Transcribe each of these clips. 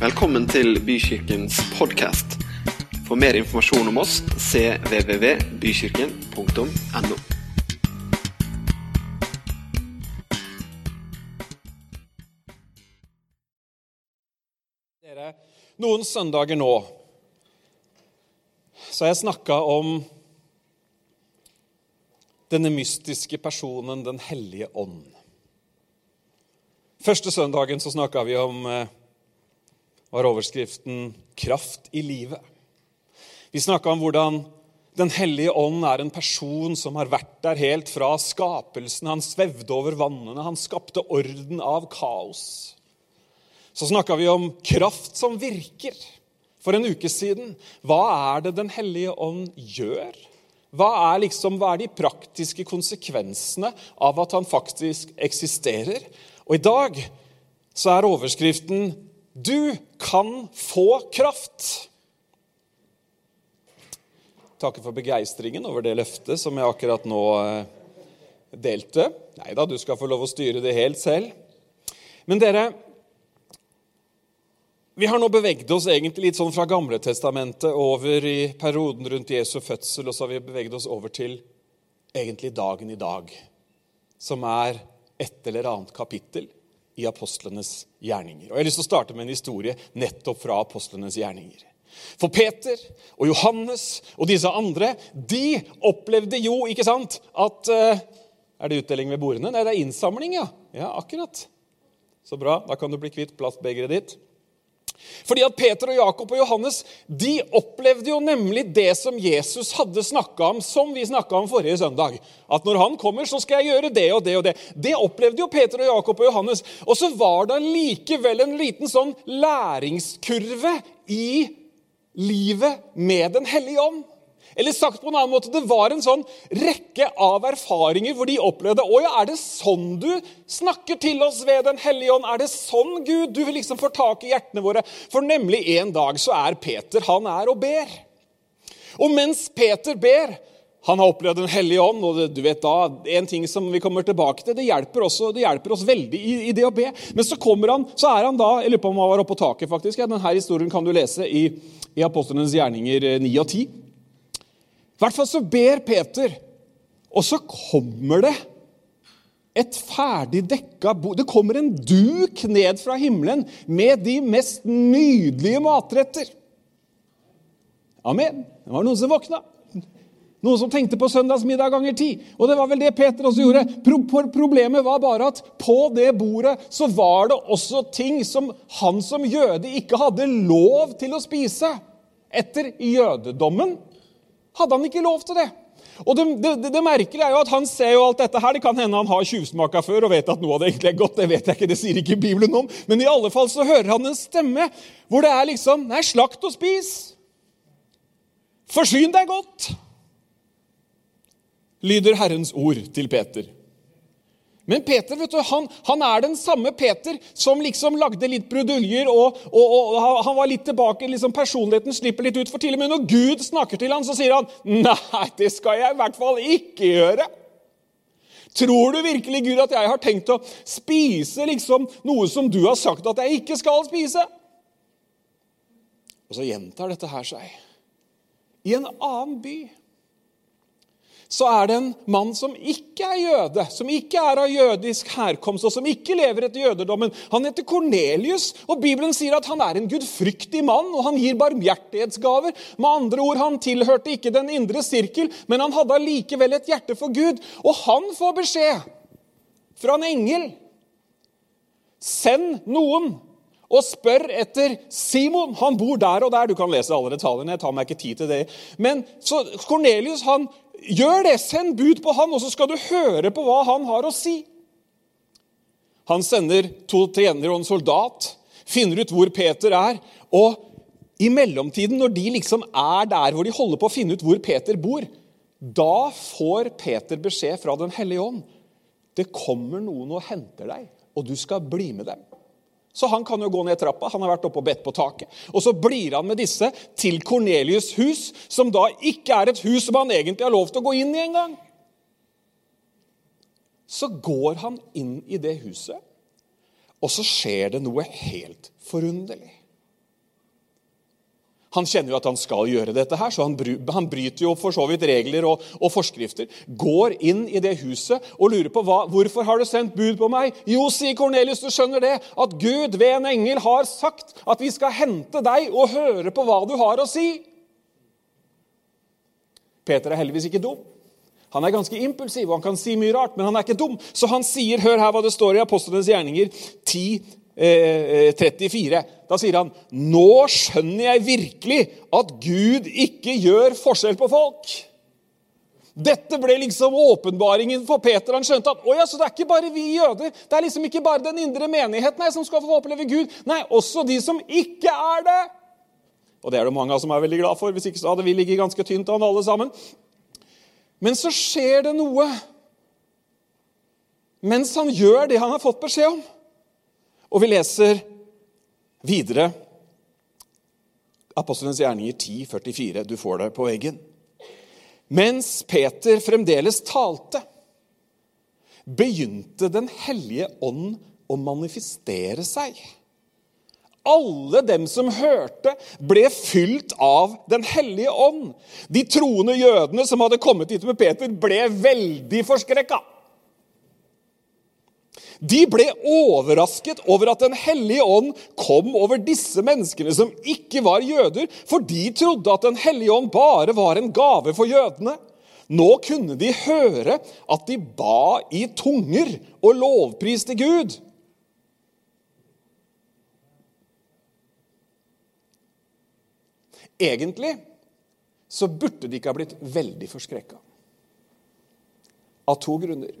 Velkommen til Bykirkens podkast. For mer informasjon om oss cvvvbykirken.no. Dere, noen søndager nå så har jeg snakka om denne mystiske personen Den hellige ånd. Første søndagen så snakka vi om eh, var overskriften 'Kraft i livet'. Vi snakka om hvordan Den hellige ånd er en person som har vært der helt fra skapelsen. Han svevde over vannene, han skapte orden av kaos. Så snakka vi om kraft som virker for en uke siden. Hva er det Den hellige ånd gjør? Hva er, liksom, hva er de praktiske konsekvensene av at han faktisk eksisterer? Og i dag så er overskriften 'Du kan få kraft'. Takker for begeistringen over det løftet som jeg akkurat nå eh, delte. Nei da, du skal få lov å styre det helt selv. Men dere, vi har nå beveget oss egentlig litt sånn fra Gamletestamentet over i perioden rundt Jesu fødsel, og så har vi beveget oss over til egentlig dagen i dag, som er et eller annet kapittel i apostlenes gjerninger. Og Jeg har lyst til å starte med en historie nettopp fra apostlenes gjerninger. For Peter og Johannes og disse andre de opplevde jo ikke sant, at uh, Er det utdeling ved bordene? Nei, det er innsamling, ja. Ja, akkurat. Så bra. Da kan du bli kvitt plastbegeret ditt. Fordi at Peter og Jakob og Johannes de opplevde jo nemlig det som Jesus hadde snakka om, som vi snakka om forrige søndag. At når han kommer, så skal jeg gjøre det og det og det. Det opplevde jo Peter og Jakob og Johannes. Og så var det likevel en liten sånn læringskurve i livet med Den hellige ånd. Eller sagt på en annen måte, det var en sånn rekke av erfaringer hvor de opplevde Å ja, er det sånn du snakker til oss ved Den hellige ånd? Er det sånn, Gud, du liksom få tak i hjertene våre? For nemlig en dag så er Peter han er og ber. Og mens Peter ber han har opplevd Den hellige ånd, og du vet da, en ting som vi kommer tilbake til, det hjelper, også, det hjelper oss veldig i, i, det å be. Men så kommer han, så er han da Jeg lurer på om han var oppe på taket, faktisk. Ja, denne historien kan du lese i, i Apostlenes gjerninger 9 og 10. I hvert fall så ber Peter, og så kommer det et ferdig dekka bord. Det kommer en duk ned fra himmelen med de mest nydelige matretter. Amen. Det var noen som våkna. Noen som tenkte på søndagsmiddag ganger ti. Og det var vel det Peter også gjorde. Pro problemet var bare at på det bordet så var det også ting som han som jøde ikke hadde lov til å spise. Etter jødedommen hadde han ikke lov til det. Og det, det, det, merkelige er jo at Han ser jo alt dette her. Det kan hende han har tjuvsmaka før og vet at noe av det egentlig er godt. Det vet jeg ikke, det sier ikke Bibelen om. Men i alle fall så hører han en stemme hvor det er liksom Nei, slakt og spis. Forsyn deg godt, lyder Herrens ord til Peter. Men Peter vet du, han, han, er den samme Peter som liksom lagde litt bruduljer. og, og, og Han var litt tilbake, liksom personligheten slipper litt ut for til og med når Gud snakker til ham, så sier han nei, det skal jeg i hvert fall ikke gjøre. Tror du virkelig, Gud, at jeg har tenkt å spise liksom noe som du har sagt at jeg ikke skal spise? Og så gjentar dette her seg. I en annen by så er det en mann som ikke er jøde, som ikke er av jødisk herkomst, og som ikke lever etter jødedommen. Han heter Kornelius, og Bibelen sier at han er en gudfryktig mann, og han gir barmhjertighetsgaver. Med andre ord, han tilhørte ikke den indre sirkel, men han hadde allikevel et hjerte for Gud. Og han får beskjed fra en engel. Send noen og spør etter Simon. Han bor der og der. Du kan lese alle detaljene. jeg tar meg ikke tid til det. Men så Kornelius han Gjør det! Send bud på han, og så skal du høre på hva han har å si. Han sender to tjenere og en soldat, finner ut hvor Peter er. Og i mellomtiden, når de liksom er der hvor de holder på å finne ut hvor Peter bor, da får Peter beskjed fra Den hellige ånd. Det kommer noen og henter deg, og du skal bli med dem. Så han kan jo gå ned trappa. Han har vært oppe og bedt på taket. Og så blir han med disse til Kornelius' hus, som da ikke er et hus som han egentlig har lov til å gå inn i engang. Så går han inn i det huset, og så skjer det noe helt forunderlig. Han kjenner jo at han skal gjøre dette, her, så han, bryter jo for så vidt regler og, og, forskrifter. Går inn i det huset og lurer på hva, hvorfor har du sendt bud på meg. Jo, sier Kornelius, du skjønner det, at Gud ved en engel har sagt at vi skal hente deg og høre på hva du har å si. Peter er heldigvis ikke dum. Han er ganske impulsiv, og han kan si mye rart, men han er ikke dum. Så han sier, hør her hva det står i Apostlenes gjerninger 10, 34. Eh, da sier han, 'Nå skjønner jeg virkelig at Gud ikke gjør forskjell på folk'. Dette ble liksom åpenbaringen for Peter. Han skjønte at ja, så det er ikke bare vi jøder, det er liksom ikke bare den indre menigheten nei, som skal få oppleve Gud. Nei, også de som ikke er det. Og det er det mange av som er veldig glad for. Hvis ikke så hadde vi ligget ganske tynt an alle sammen. Men så skjer det noe mens han gjør det han har fått beskjed om. Og vi leser videre Apostelens gjerninger 10, 44. Du får det på veggen. Mens Peter fremdeles talte, begynte Den hellige ånd å manifestere seg. Alle dem som hørte, ble fylt av Den hellige ånd. De troende jødene som hadde kommet hit med Peter, ble veldig forskrekka. De ble overrasket over at Den hellige ånd kom over disse menneskene som ikke var jøder, for de trodde at Den hellige ånd bare var en gave for jødene. Nå kunne de høre at de ba i tunger og lovpriste Gud. Egentlig så burde de ikke ha blitt veldig forskrekka. Av to grunner.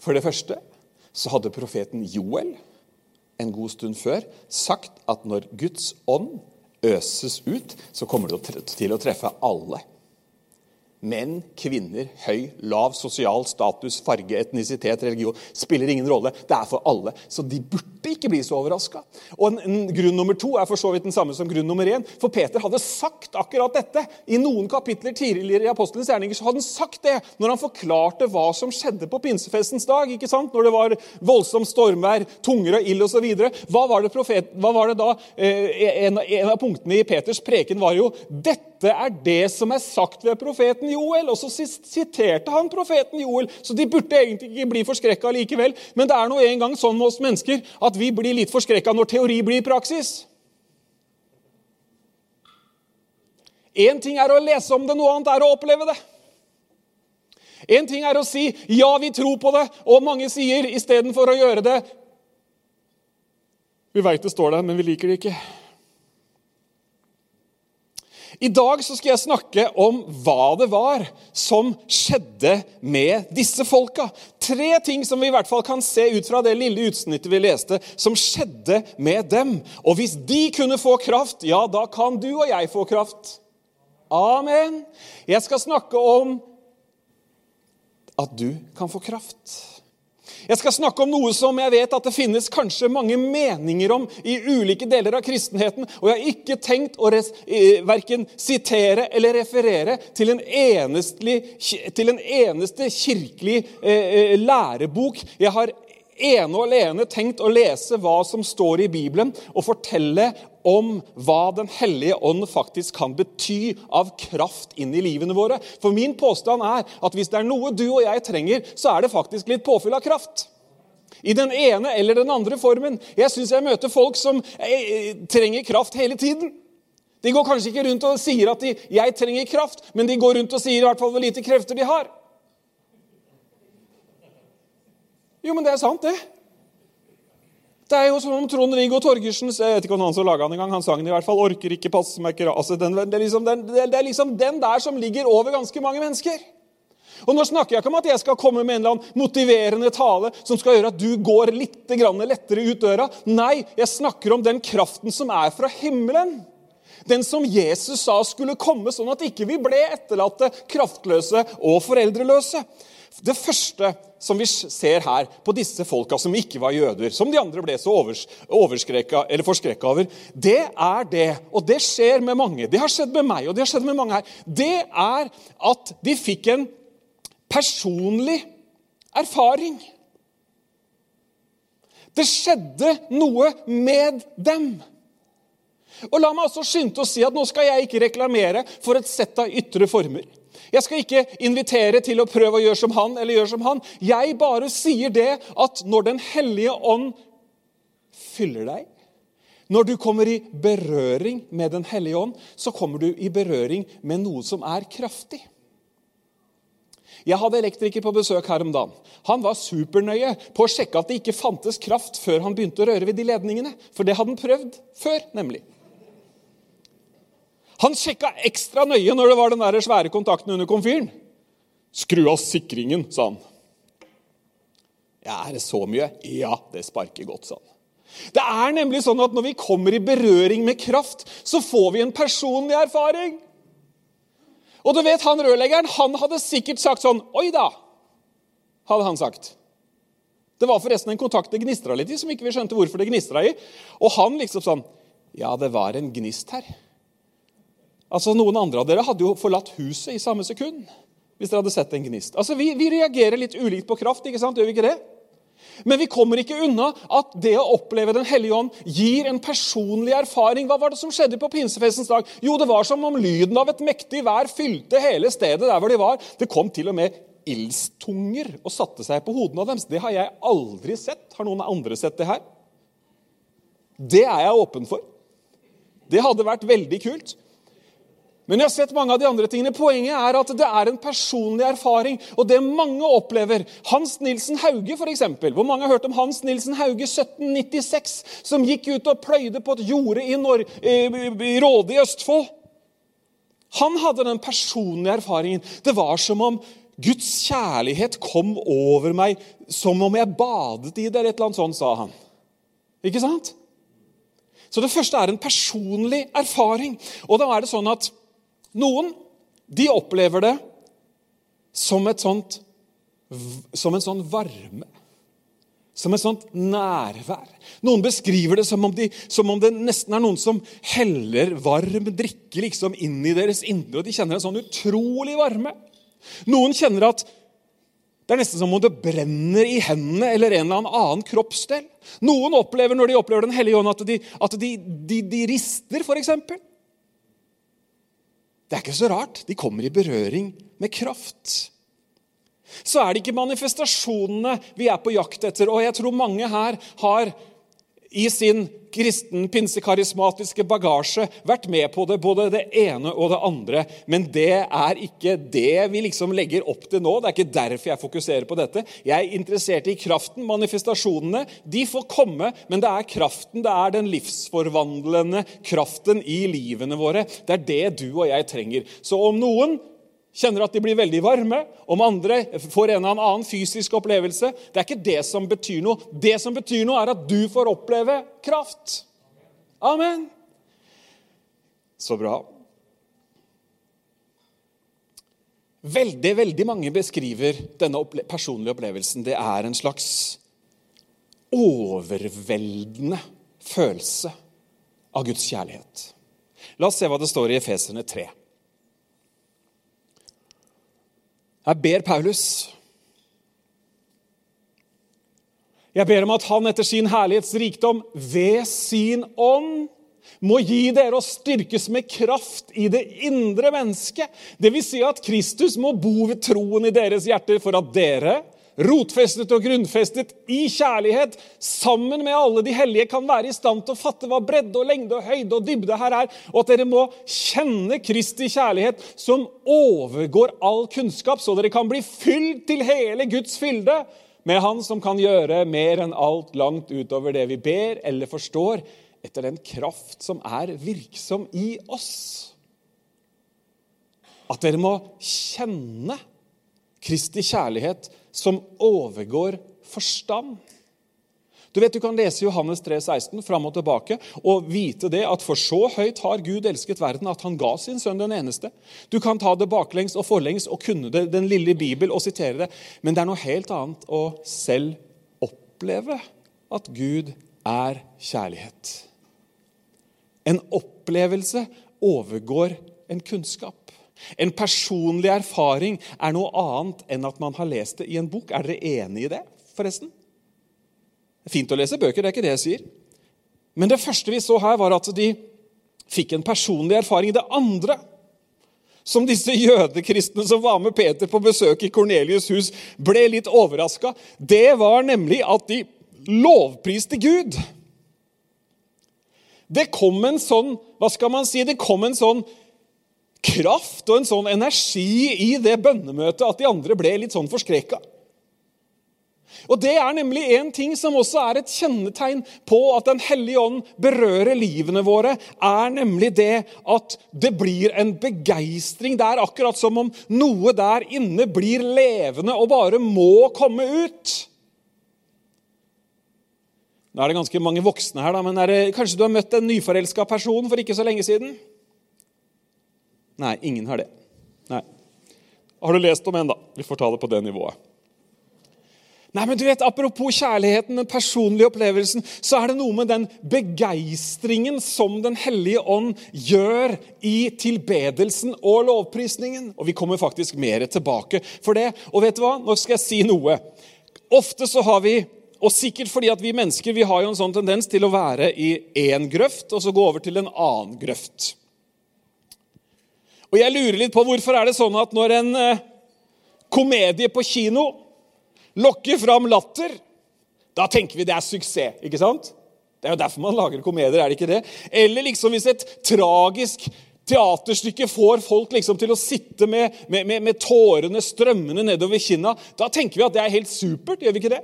For det første så hadde profeten Joel en god stund før sagt at når Guds ånd øses ut, så kommer det til å treffe alle. Menn, kvinner, høy, lav, sosial status, farge, etnisitet, religion spiller ingen rolle. Det er for alle. Så de burde ikke bli så overraska. Og en, en, grunn nummer to er for så vidt den samme som grunn nummer én. For Peter hadde sagt akkurat dette. I noen kapitler tidligere i Apostelens gjerninger så hadde han sagt det når han forklarte hva som skjedde på pinsefestens dag. ikke sant? Når det var voldsomt stormvær, tunger og ild osv. Hva, var hva var det da? Eh, en, en av punktene i Peters preken var jo dette dette er det som er sagt ved profeten Joel. Og så siterte han profeten Joel, så de burde egentlig ikke bli forskrekka likevel. Men det er nå en gang sånn med oss mennesker at vi blir litt forskrekka når teori blir praksis. Én ting er å lese om det, noe annet er å oppleve det. Én ting er å si 'ja, vi tror på det', og mange sier istedenfor å gjøre det 'Vi veit det står der, men vi liker det ikke'. I dag så skal jeg snakke om hva det var som skjedde med disse folka. Tre ting som vi i hvert fall kan se ut fra det lille utsnittet vi leste, som skjedde med dem. Og hvis de kunne få kraft, ja, da kan du og jeg få kraft. Amen. Jeg skal snakke om at du kan få kraft. Jeg skal snakke om noe som jeg vet at det finnes kanskje mange meninger om i ulike deler av kristenheten, og jeg har ikke tenkt å res, verken sitere eller referere til en, til en eneste kirkelig eh, eh, lærebok. Jeg har ene og alene tenkt å lese hva som står i Bibelen, og fortelle om hva Den hellige ånd faktisk kan bety av kraft inn i livene våre. For min påstand er at hvis det er noe du og jeg trenger, så er det faktisk litt påfyll av kraft. I den ene eller den andre formen. Jeg syns jeg møter folk som eh, trenger kraft hele tiden. De går kanskje ikke rundt og sier at de, 'jeg trenger kraft', men de går rundt og sier i hvert fall hvor lite krefter de har. Jo, men det er sant, det. Det er jo som om Trond-Viggo Torgersen Jeg vet ikke om han som laga den engang. Han sang den i hvert fall. Orker ikke passe meg altså, det, er liksom, den, det er liksom den der som ligger over ganske mange mennesker. Og Nå snakker jeg ikke om at jeg skal komme med en eller annen motiverende tale som skal gjøre at du går litt lettere ut døra. Nei, jeg snakker om den kraften som er fra himmelen. Den som Jesus sa skulle komme, sånn at ikke vi ble etterlatte, kraftløse og foreldreløse. Det første som vi ser her på disse folka som ikke var jøder, som de andre ble så eller forskrekka over, det er det, og det skjer med mange. Det har skjedd med meg, og det har skjedd med mange her. Det er at de fikk en personlig erfaring. Det skjedde noe med dem. Og la meg også skynde å si at nå skal jeg ikke reklamere for et sett av ytre former. Jeg skal ikke invitere til å prøve å gjøre som han eller gjøre som han. Jeg bare sier det at når Den hellige ånd fyller deg, når du kommer i berøring med Den hellige ånd, så kommer du i berøring med noe som er kraftig. Jeg hadde elektriker på besøk her om dagen. Han var supernøye på å sjekke at det ikke fantes kraft før han begynte å røre ved de ledningene. For det hadde han prøvd før, nemlig. Han sjekka ekstra nøye når det var den der svære kontakten under komfyren. 'Skru av sikringen', sa han. Ja, Er det så mye? Ja, det sparker godt, sa han. Det er nemlig sånn at når vi kommer i berøring med kraft, så får vi en personlig erfaring. Og du vet, han rørleggeren han hadde sikkert sagt sånn Oi da, hadde han sagt. Det var forresten en kontakt det gnistra litt i, som ikke vi skjønte hvorfor det gnistra i. Og han liksom sånn Ja, det var en gnist her. Altså, Noen andre av dere hadde jo forlatt huset i samme sekund hvis dere hadde sett en gnist. Altså, Vi, vi reagerer litt ulikt på kraft, ikke sant? Gjør vi ikke det? Men vi kommer ikke unna at det å oppleve Den hellige ånd gir en personlig erfaring. Hva var det som skjedde på pinsefestens dag? Jo, det var som om lyden av et mektig vær fylte hele stedet der hvor de var. Det kom til og med ildstunger og satte seg på hodene av dem. Det har jeg aldri sett. Har noen andre sett det her? Det er jeg åpen for. Det hadde vært veldig kult. Men jeg har sett mange av de andre tingene. Poenget er at det er en personlig erfaring. Og det mange opplever Hans Nilsen Hauge, f.eks. Hvor mange har hørt om Hans Nilsen Hauge 1796, som gikk ut og pløyde på et jorde i, Nor i Råde i Østfold? Han hadde den personlige erfaringen. Det var som om Guds kjærlighet kom over meg som om jeg badet i det, eller et eller annet sånt, sa han. Ikke sant? Så det første er en personlig erfaring. Og da er det sånn at noen de opplever det som, sånt, som en sånn varme. Som et sånt nærvær. Noen beskriver det som om, de, som om, det nesten er noen som heller varm drikke liksom inn i deres indre, og de kjenner en sånn utrolig varme. Noen kjenner at det er nesten som om det brenner i hendene eller en eller annen kroppsdel. Noen opplever når de opplever Den hellige ånd, at de, at de, de, de rister, f.eks. Det er ikke så rart. De kommer i berøring med kraft. Så er det ikke manifestasjonene vi er på jakt etter. Og jeg tror mange her har i sin kristen, pinsekarismatiske bagasje vært med på det, både det ene og det andre. Men det er ikke det vi liksom legger opp til nå. Det er ikke derfor jeg fokuserer på dette. Jeg er interessert i kraften. Manifestasjonene de får komme, men det er kraften, det er den livsforvandlende kraften i livene våre. Det er det du og jeg trenger. Så om noen kjenner at de blir veldig varme, om andre får en eller annen fysisk opplevelse. Det er ikke det som betyr noe. Det som betyr noe, er at du får oppleve kraft. Amen. Så bra. Veldig, veldig mange beskriver denne opple personlige opplevelsen. Det er en slags overveldende følelse av Guds kjærlighet. La oss se hva det står i Efeserne 3. Jeg ber Paulus Jeg ber om at han etter sin herlighets rikdom ved sin ånd må gi dere å styrkes med kraft i det indre mennesket. Dvs. Si at Kristus må bo ved troen i deres hjerter for at dere rotfestet og grunnfestet i kjærlighet, sammen med alle de hellige, kan være i stand til å fatte hva bredde og lengde og høyde og dybde her er, og at dere må kjenne Kristi kjærlighet, som overgår all kunnskap, så dere kan bli fylt til hele Guds fylde med Han som kan gjøre mer enn alt langt utover det vi ber eller forstår, etter den kraft som er virksom i oss. At dere må kjenne Kristi kjærlighet som overgår forstand. Du vet, du kan lese Johannes 3, 16 fram og tilbake og vite det at for så høyt har Gud elsket verden at han ga sin sønn den eneste. Du kan ta det baklengs og forlengs og kunne det, den lille Bibel og sitere det. Men det er noe helt annet å selv oppleve at Gud er kjærlighet. En opplevelse overgår en kunnskap. En personlig erfaring er noe annet enn at man har lest det i en bok. Er dere enig i det, forresten? Det er fint å lese bøker, det er ikke det jeg sier. Men det første vi så her, var at de fikk en personlig erfaring. Det andre som disse jødekristne som var med Peter på besøk i Kornelius' hus, ble litt overraska, det var nemlig at de lovpriste Gud. Det kom en sånn hva skal man si, det kom en sånn kraft og en sånn energi i det bønnemøtet at de andre ble litt sånn forskrekka. Og Det er nemlig en ting som også er et kjennetegn på at Den hellige ånd berører livene våre, er nemlig det at det blir en begeistring. Det er akkurat som om noe der inne blir levende og bare må komme ut. Nå er det ganske mange voksne her, da, men det, kanskje du har møtt en nyforelska person for ikke så lenge siden? Nei, ingen har det. Nei. Har du lest om en, da? Vi får ta det på det nivået. Nei, men du vet, Apropos kjærligheten, den personlige opplevelsen, så er det noe med den begeistringen som Den hellige ånd gjør i tilbedelsen og lovprisningen. Og vi kommer faktisk mer tilbake for det. Og vet du hva? Nå skal jeg si noe. Ofte så har vi og sikkert fordi at vi mennesker vi har jo en sånn tendens til å være i én grøft og så gå over til en annen grøft. Og jeg lurer litt på hvorfor er det sånn at når en eh, komedie på kino lokker fram latter, da tenker vi det er suksess. ikke sant? Det er jo derfor man lager komedier, er det ikke det? Eller liksom hvis et tragisk teaterstykke får folk liksom til å sitte med, med, med, med tårene strømmende nedover kinna, da tenker vi at det er helt supert. gjør vi ikke det?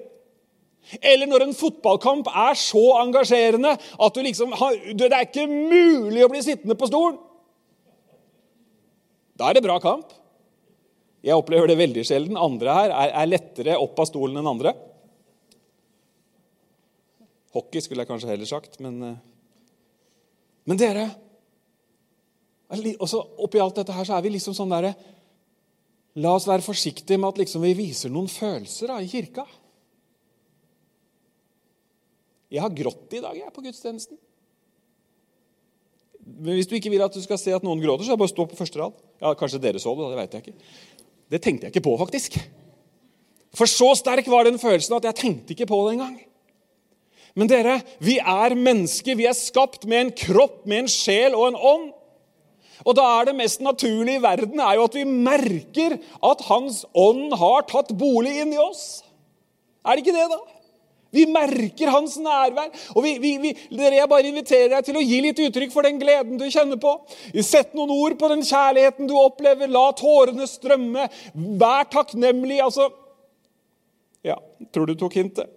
Eller når en fotballkamp er så engasjerende at du liksom har, det er ikke mulig å bli sittende på stolen. Da er det bra kamp. Jeg opplever det veldig sjelden. Andre her er, er lettere opp av stolen enn andre. Hockey skulle jeg kanskje heller sagt, men eh, Men dere også Oppi alt dette her så er vi liksom sånn derre La oss være forsiktige med at liksom vi viser noen følelser da, i kirka. Jeg har grått i dag jeg, på gudstjenesten. Men Hvis du ikke vil at du skal se at noen gråter, så er det bare å stå på første rad. Ja, Kanskje dere så det, det vet jeg ikke. Det tenkte jeg ikke på, faktisk. For så sterk var den følelsen at jeg tenkte ikke på det engang. Men dere, vi er mennesker. Vi er skapt med en kropp, med en sjel og en ånd. Og da er det mest naturlige i verden er jo at vi merker at Hans ånd har tatt bolig inni oss. Er det ikke det, da? Vi merker hans nærvær. Og vi, vi, vi, dere, Jeg bare inviterer deg til å gi litt uttrykk for den gleden du kjenner på. Sett noen ord på den kjærligheten du opplever. La tårene strømme. Vær takknemlig. Altså Ja, tror du tok hintet?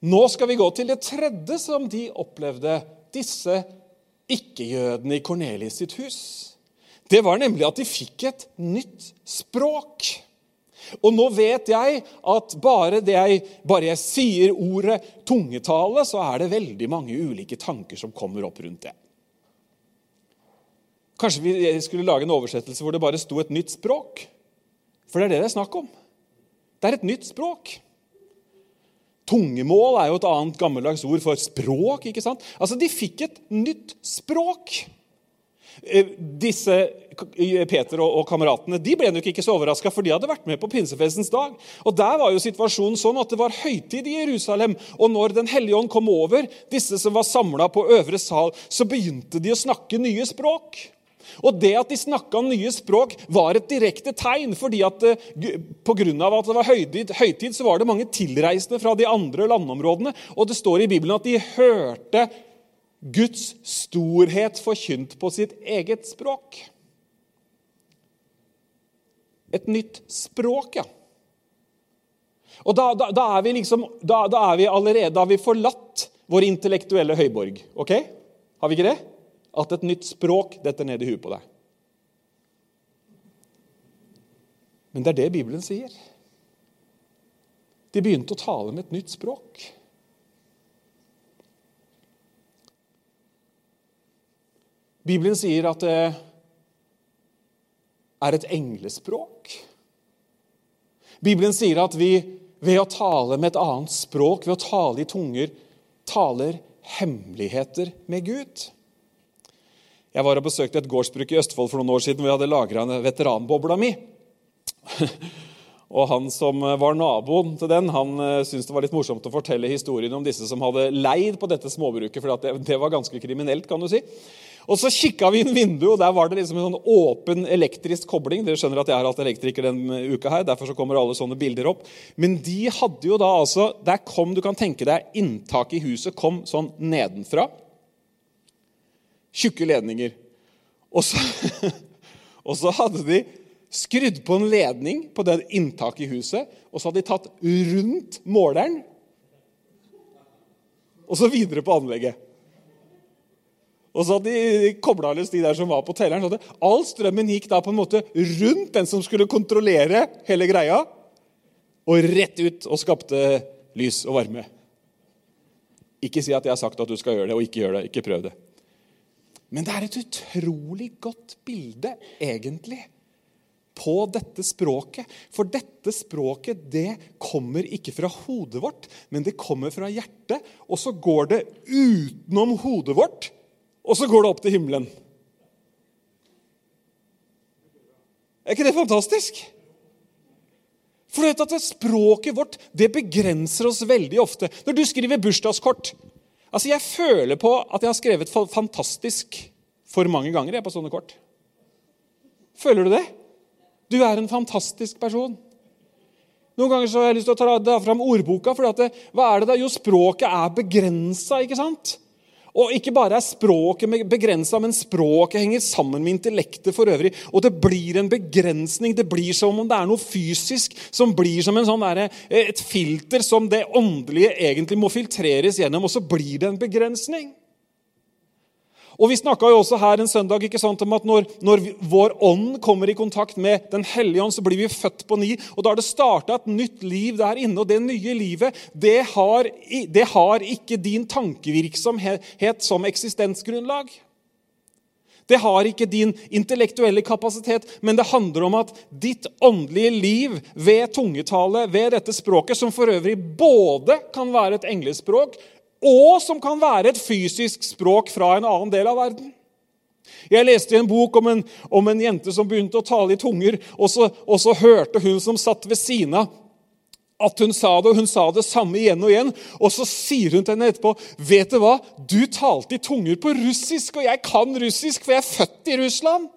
Nå skal vi gå til det tredje som de opplevde, disse ikke-jødene i Kornelis sitt hus. Det var nemlig at de fikk et nytt språk. Og nå vet jeg at bare, jeg, bare jeg sier ordet tungetale, så er det veldig mange ulike tanker som kommer opp rundt det. Kanskje vi skulle lage en oversettelse hvor det bare sto et nytt språk? For det er det det er snakk om. Det er et nytt språk. Tungemål er jo et annet gammeldags ord for språk. ikke sant? Altså, De fikk et nytt språk. Eh, disse Peter og, kameratene de ble nok ikke så overraska, for de hadde vært med på pinsefestens dag. Og Der var jo situasjonen sånn at det var høytid i Jerusalem. Og når Den hellige ånd kom over disse som var samla på øvre sal, så begynte de å snakke nye språk. Og det at de snakka nye språk, var et direkte tegn. fordi at eh, Pga. at det var høytid, høytid, så var det mange tilreisende fra de andre landområdene. Og det står i Bibelen at de hørte Guds storhet forkynt på sitt eget språk. Et nytt språk, ja. Og da, da, da er vi liksom, da, da, er vi allerede Da har vi forlatt vår intellektuelle høyborg. ok? Har vi ikke det? At et nytt språk detter ned i huet på deg. Men det er det Bibelen sier. De begynte å tale med et nytt språk. Bibelen sier at det er et englespråk. Bibelen sier at vi ved å tale med et annet språk, ved å tale i tunger, taler hemmeligheter med Gud. Jeg var og besøkte et gårdsbruk i Østfold for noen år siden hvor jeg hadde lagra veteranbobla mi. Og han som var naboen til den, han eh, syntes det var litt morsomt å fortelle historien om disse som hadde leid på dette småbruket, for det var ganske kriminelt, kan du si. Og så kikka vi inn vinduet, og der var det liksom en sånn åpen elektrisk kobling. Dere skjønner at jeg har hatt elektriker denne uka her, derfor så kommer alle sånne bilder opp. Men de hadde jo da altså Der kom, du kan tenke deg, inntaket i huset kom sånn nedenfra. Tjukke ledninger. Og så, og så hadde de skrudd på en ledning på det inntaket i huset, og så hadde de tatt rundt måleren og så videre på anlegget. Og så hadde de kobla løs de der som var på telleren. så at All strømmen gikk da på en måte rundt den som skulle kontrollere hele greia, og rett ut og skapte lys og varme. Ikke si at jeg har sagt at du skal gjøre det, og ikke gjør det. Ikke prøv det. Men det er et utrolig godt bilde, egentlig, på dette språket. For dette språket det kommer ikke fra hodet vårt, men det kommer fra hjertet. Og så går det utenom hodet vårt, og så går det opp til himmelen. Er ikke det fantastisk? For du vet at Språket vårt det begrenser oss veldig ofte. Når du skriver bursdagskort altså Jeg føler på at jeg har skrevet fantastisk for mange ganger jeg på sånne kort. Føler du det? Du er en fantastisk person. Noen ganger så har jeg lyst til å ta, fram ordboka. for det, hva er det da? Jo, språket er begrensa. Og ikke bare er språket begrensa, men språket henger sammen med intellektet for øvrig. Og det blir en begrensning. Det blir som om det er noe fysisk som blir som sånn der, eh, et filter som det åndelige egentlig må filtreres gjennom, og så blir det en begrensning. Og Vi snakka også her en søndag ikke sant, om at når, når vi, vår ånd kommer i kontakt med Den hellige ånd, så blir vi født på ny. og Da har det starta et nytt liv der inne. Og det nye livet det har, det har ikke din tankevirksomhet som eksistensgrunnlag. Det har ikke din intellektuelle kapasitet, men det handler om at ditt åndelige liv ved tungetale, ved dette språket, som for øvrig både kan være et englespråk, og som kan være et fysisk språk fra en annen del av verden. Jeg leste i en bok om en, om en jente som begynte å tale i tunger, og så, og så hørte hun som satt ved siden av, at hun sa det, og hun sa det samme igjen og igjen. Og så sier hun til henne etterpå, 'Vet du hva? Du talte i tunger på russisk, og jeg kan russisk, for jeg er født i Russland.'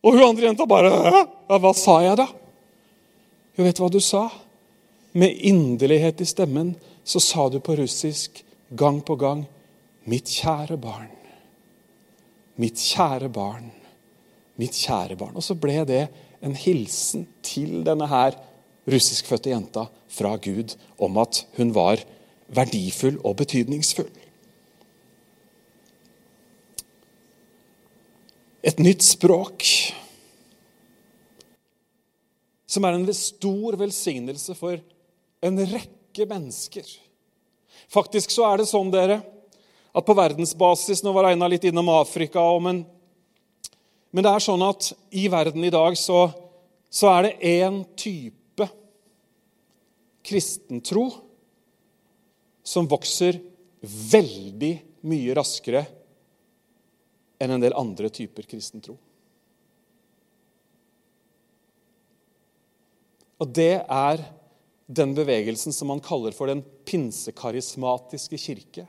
Og hun andre jenta bare ja, 'Hva sa jeg, da?' Jo, vet du hva du sa? Med inderlighet i stemmen så sa du på russisk gang på gang 'Mitt kjære barn', 'mitt kjære barn', 'mitt kjære barn'. Og så ble det en hilsen til denne her russiskfødte jenta fra Gud om at hun var verdifull og betydningsfull. Et nytt språk som er en stor velsignelse for en rekke mennesker. Faktisk så er det sånn dere, at på verdensbasis Nå var Einar litt innom Afrika. Men, men, det er sånn at i verden i dag så, så er det én type kristentro som vokser veldig mye raskere enn en del andre typer kristentro. Og det er den bevegelsen som man kaller for den pinsekarismatiske kirke.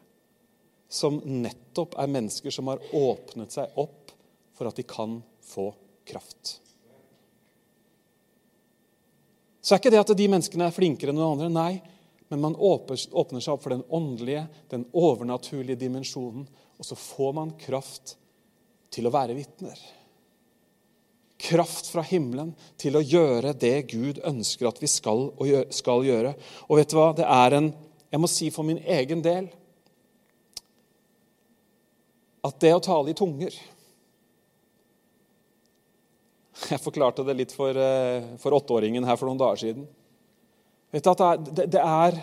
Som nettopp er mennesker som har åpnet seg opp for at de kan få kraft. Så er ikke det at de menneskene er flinkere enn noen andre. Nei, men man åpner seg opp for den åndelige, den overnaturlige dimensjonen. Og så får man kraft til å være vitner kraft fra himmelen til å gjøre det Gud ønsker at vi skal, skal gjøre. Og vet du hva? Det er en Jeg må si for min egen del at det å tale i tunger Jeg forklarte det litt for, eh, for åtteåringen her for noen dager siden. Vet du at det, det, er,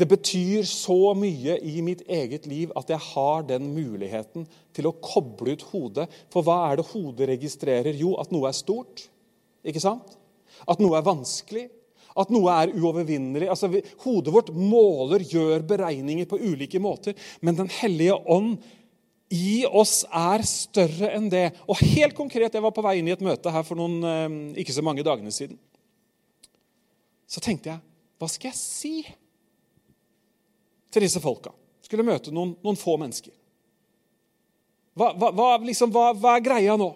det betyr så mye i mitt eget liv at jeg har den muligheten til å koble ut hodet. For hva er det hodet registrerer? Jo, at noe er stort. Ikke sant? At noe er vanskelig. At noe er uovervinnelig. Altså, hodet vårt måler, gjør beregninger på ulike måter. Men Den hellige ånd i oss er større enn det. Og helt konkret, Jeg var på vei inn i et møte her for noen, eh, ikke så mange dagene siden. så tenkte jeg hva skal jeg si til disse folka? Skulle møte noen, noen få mennesker. Hva, hva, hva, liksom, hva, er greia nå?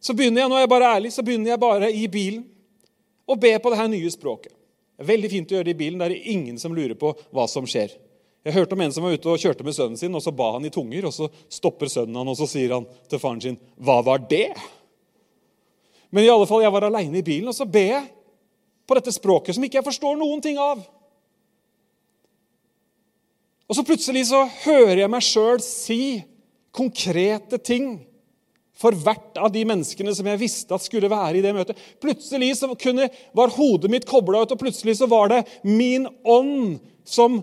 Så begynner jeg nå er jeg bare ærlig, så begynner jeg bare i bilen å be på det her nye språket. Er veldig fint å gjøre det i bilen. Der er det ingen som lurer på hva som skjer. Jeg hørte om en som var ute og kjørte med sønnen sin, og så ba han i tunger. og Så stopper sønnen han, og så sier han til faren sin, 'Hva var det?' Men i alle fall, jeg var aleine i bilen, og så ber jeg på dette språket som ikke jeg forstår noen ting av. Og så plutselig så hører jeg meg sjøl si konkrete ting for hvert av de menneskene som jeg visste at skulle være i det møtet. Plutselig så kunne, var hodet mitt kobla ut, og plutselig så var det min ånd som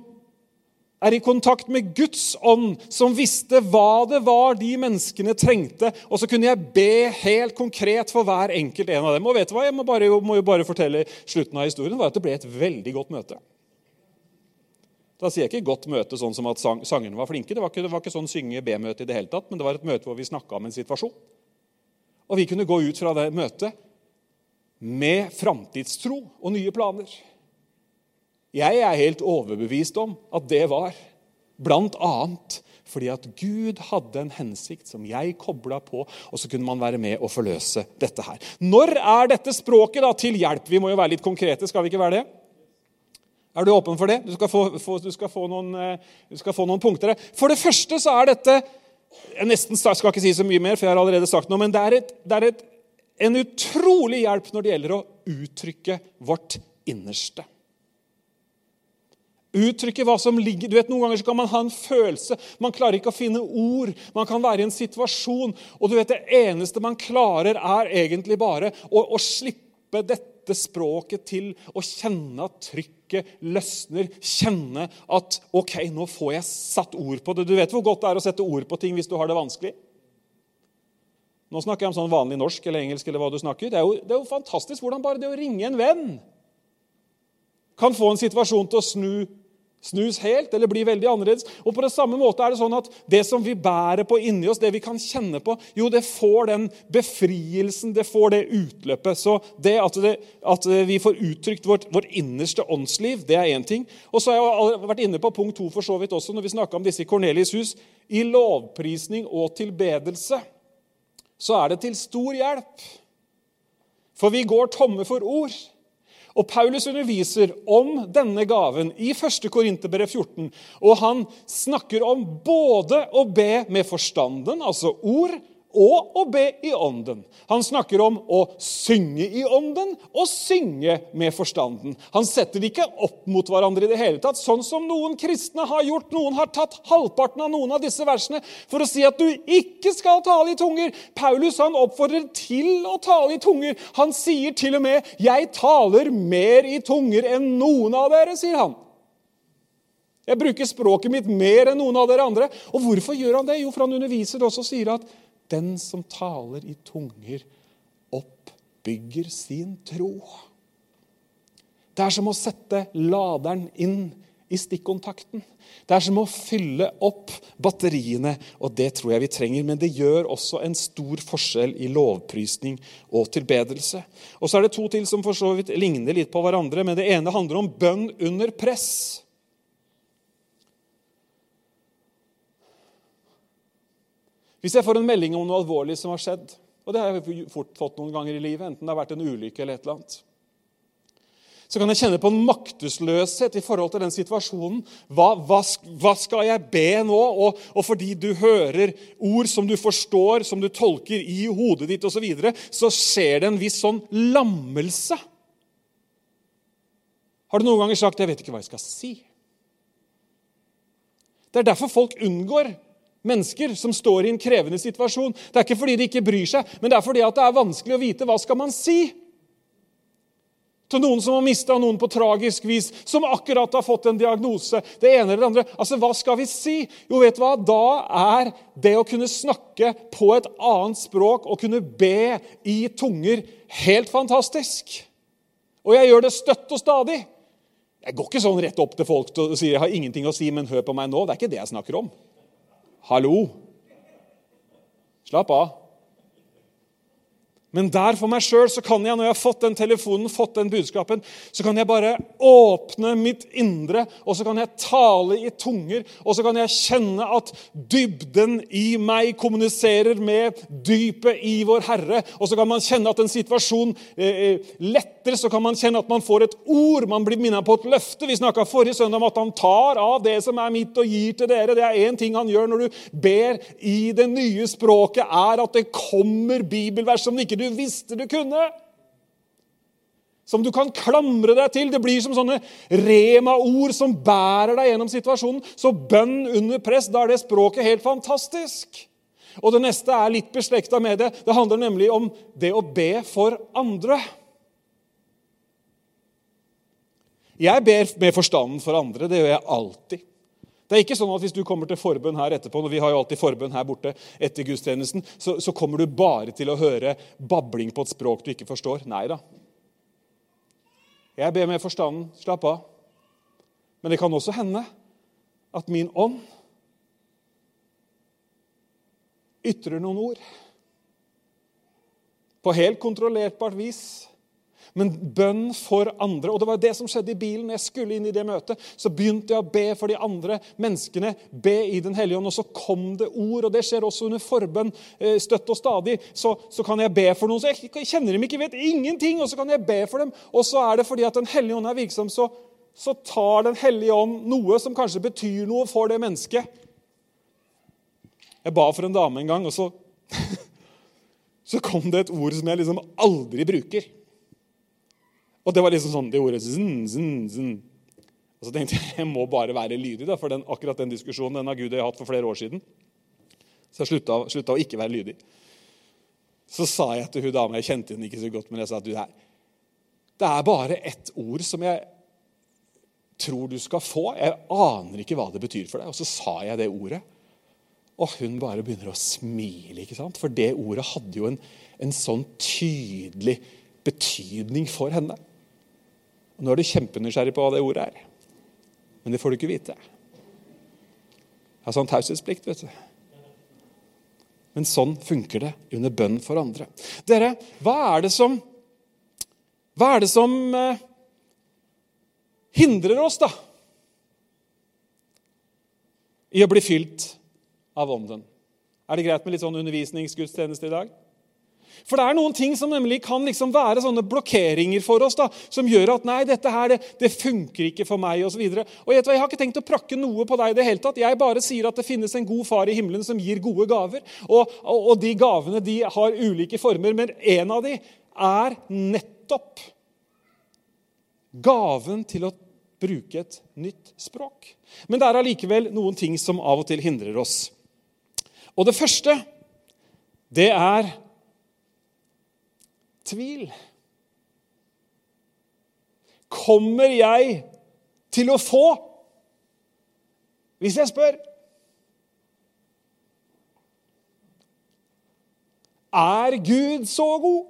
er i kontakt med Guds ånd, som visste hva det var de menneskene trengte. Og så kunne jeg be helt konkret for hver enkelt en av dem. Og vet du hva? Jeg må, bare, må jo bare fortelle slutten av historien. var at Det ble et veldig godt møte. Da sier jeg ikke 'godt møte' sånn som at sang, sangerne var flinke. Det var ikke, det var ikke sånn synge B-møte i det hele tatt, men det var et møte hvor vi snakka om en situasjon. Og vi kunne gå ut fra det møtet med framtidstro og nye planer. Jeg er helt overbevist om at det var bl.a. fordi at Gud hadde en hensikt som jeg kobla på, og så kunne man være med og forløse dette her. Når er dette språket da til hjelp? Vi må jo være litt konkrete, skal vi ikke være det? Er du åpen for det? Du skal få, få, du skal få, noen, du skal få noen, punkter her. For det første så er dette Jeg nesten skal ikke si så mye mer, for jeg har allerede sagt noe, men det er, et, det er et, en utrolig hjelp når det gjelder å uttrykke vårt innerste. Uttrykke hva som ligger Du vet, Noen ganger så kan man ha en følelse. Man klarer ikke å finne ord. Man kan være i en situasjon, og du vet, det eneste man klarer, er egentlig bare å, å slippe dette dette språket til å kjenne at trykket løsner. Kjenne at OK, nå får jeg satt ord på det. Du vet hvor godt det er å sette ord på ting hvis du har det vanskelig? Nå snakker jeg om sånn vanlig norsk eller engelsk. eller hva du snakker. Det er, jo, det er jo fantastisk hvordan bare det å ringe en venn kan få en situasjon til å snu snus helt eller bli veldig annerledes. Og på det samme måte er det sånn at det som vi bærer på inni oss, det vi kan kjenne på, jo, det får den befrielsen, det får det utløpet. Så det at, det, at vi får uttrykt vårt, vårt innerste åndsliv, det er én ting. Og så har jeg vært inne på punkt to for så vidt også, når vi snakka om disse i Kornelius' hus. I lovprisning og tilbedelse så er det til stor hjelp. For vi går tomme for ord. Og Paulus underviser om denne gaven i 1. Korinterbrev 14. Og han snakker om både å be med forstanden, altså ord, og å be i ånden. Han snakker om å synge i ånden og synge med forstanden. Han setter det ikke opp mot hverandre i det hele tatt, sånn som noen kristne har gjort. Noen har tatt halvparten av noen av disse versene for å si at du ikke skal tale i tunger. Paulus han oppfordrer til å tale i tunger. Han sier til og med 'Jeg taler mer i tunger enn noen av dere', sier han. Jeg bruker språket mitt mer enn noen av dere andre. Og hvorfor gjør han det? Jo, for han underviser også og sier at den som taler i tunger, oppbygger sin tro. Det er som å sette laderen inn i stikkontakten. Det er som å fylle opp batteriene, og det tror jeg vi trenger. Men det gjør også en stor forskjell i lovprisning og tilbedelse. Og så er det to til som for så vidt ligner litt på hverandre, men det ene handler om bønn under press. Hvis jeg får en melding om noe alvorlig som har skjedd, og det har jeg fort fått noen ganger i livet, enten det har vært en ulykke eller et eller annet, så kan jeg kjenne på en maktesløshet i forhold til den situasjonen. Hva, hva, hva skal jeg be nå? Og, og, fordi du hører ord som du forstår, som du tolker i hodet ditt osv., så, videre, så skjer det en viss sånn lammelse. Har du noen ganger sagt 'jeg vet ikke hva jeg skal si'? Det er derfor folk unngår mennesker som står i en krevende situasjon. Det er ikke fordi de ikke bryr seg, men det er fordi det er vanskelig å vite hva skal man si. Til noen som har mista noen på tragisk vis, som akkurat har fått en diagnose. det ene eller det andre. Altså, Hva skal vi si? Jo, vet du hva? Da er det å kunne snakke på et annet språk og kunne be i tunger helt fantastisk. Og jeg gjør det støtt og stadig. Jeg går ikke sånn rett opp til folk og sier jeg har ingenting å si, men hør på meg nå. Det er ikke det jeg snakker om. Hallo! Slapp av. Men der for meg sjøl kan jeg, når jeg har fått den telefonen, fått den budskapen, så kan jeg bare åpne mitt indre, og så kan jeg tale i tunger, og så kan jeg kjenne at dybden i meg kommuniserer med dypet i vår Herre. Og så kan man kjenne at en situasjon eh, eh letter, så kan man kjenne at man får et ord. Man blir minnet på et løfte. Vi snakka forrige søndag om at han tar av det som er mitt, og gir til dere. Det er én ting han gjør når du ber i det nye språket, er at det kommer bibelvers som ikke du du visste du kunne. Som du kan klamre deg til. Det blir som sånne rema-ord som bærer deg gjennom situasjonen. Så bønn under press, da er det språket helt fantastisk. Og det neste er litt beslekta med det. Det handler nemlig om det å be for andre. Jeg ber med forstanden for andre. Det gjør jeg alltid. Det er ikke sånn at Hvis du kommer til forbønn her etterpå, og vi har jo alltid forbønn her borte etter gudstjenesten, så, så, kommer du bare til å høre babling på et språk du ikke forstår. Nei da. Jeg ber med forstanden. Slapp av. Men det kan også hende at min ånd ytrer noen ord på helt kontrollerbart vis men bønn for andre. Og det var det som skjedde i bilen. Jeg skulle inn i det møtet. Så begynte jeg å be for de andre menneskene. Be i Den hellige ånd. Og så kom det ord. Og det skjer også under forbønn eh, støtt og stadig. Så, så kan jeg be for noen. Så jeg kjenner dem ikke, vet ingenting. Og så kan jeg be for dem. Og så er det fordi at Den hellige ånd er virksom, så, så tar Den hellige ånd noe som kanskje betyr noe for det mennesket. Jeg ba for en dame en gang, og så så kom det et ord som jeg liksom aldri bruker. Og det var liksom sånn, det ordet zn, zn, zn. Og så tenkte jeg jeg må bare være lydig, da, for den, akkurat den diskusjonen den har Gud og jeg hatt for flere år siden. Så jeg slutta, slutta å ikke være lydig. Så sa jeg til hun dama Jeg kjente henne ikke så godt, men jeg sa at det er bare ett ord som jeg tror du skal få. Jeg aner ikke hva det betyr for deg. Og så sa jeg det ordet. Og hun bare begynner å smile, ikke sant? for det ordet hadde jo en, en sånn tydelig betydning for henne. Og Nå er du kjempenysgjerrig på hva det ordet er, men det får du ikke vite. Det er sånn taushetsplikt, vet du. Men sånn funker det under bønn for andre. Dere, hva er det som Hva er det som eh, hindrer oss, da? I å bli fylt av Ånden. Er det greit med litt sånn undervisningsgudstjeneste i dag? For det er noen ting som nemlig kan liksom være sånne blokkeringer for oss, da, som gjør at nei, dette her, det, det funker ikke for meg, osv. Og, og Jeg har ikke tenkt å prakke noe på deg i det hele tatt. Jeg bare sier at det finnes en god far i himmelen som gir gode gaver. Og, og, og de gavene de har ulike former, men en av de er nettopp gaven til å bruke et nytt språk. Men det er allikevel noen ting som av og til hindrer oss. Og det første, det er tvil. Kommer jeg til å få hvis jeg spør? Er Gud så god?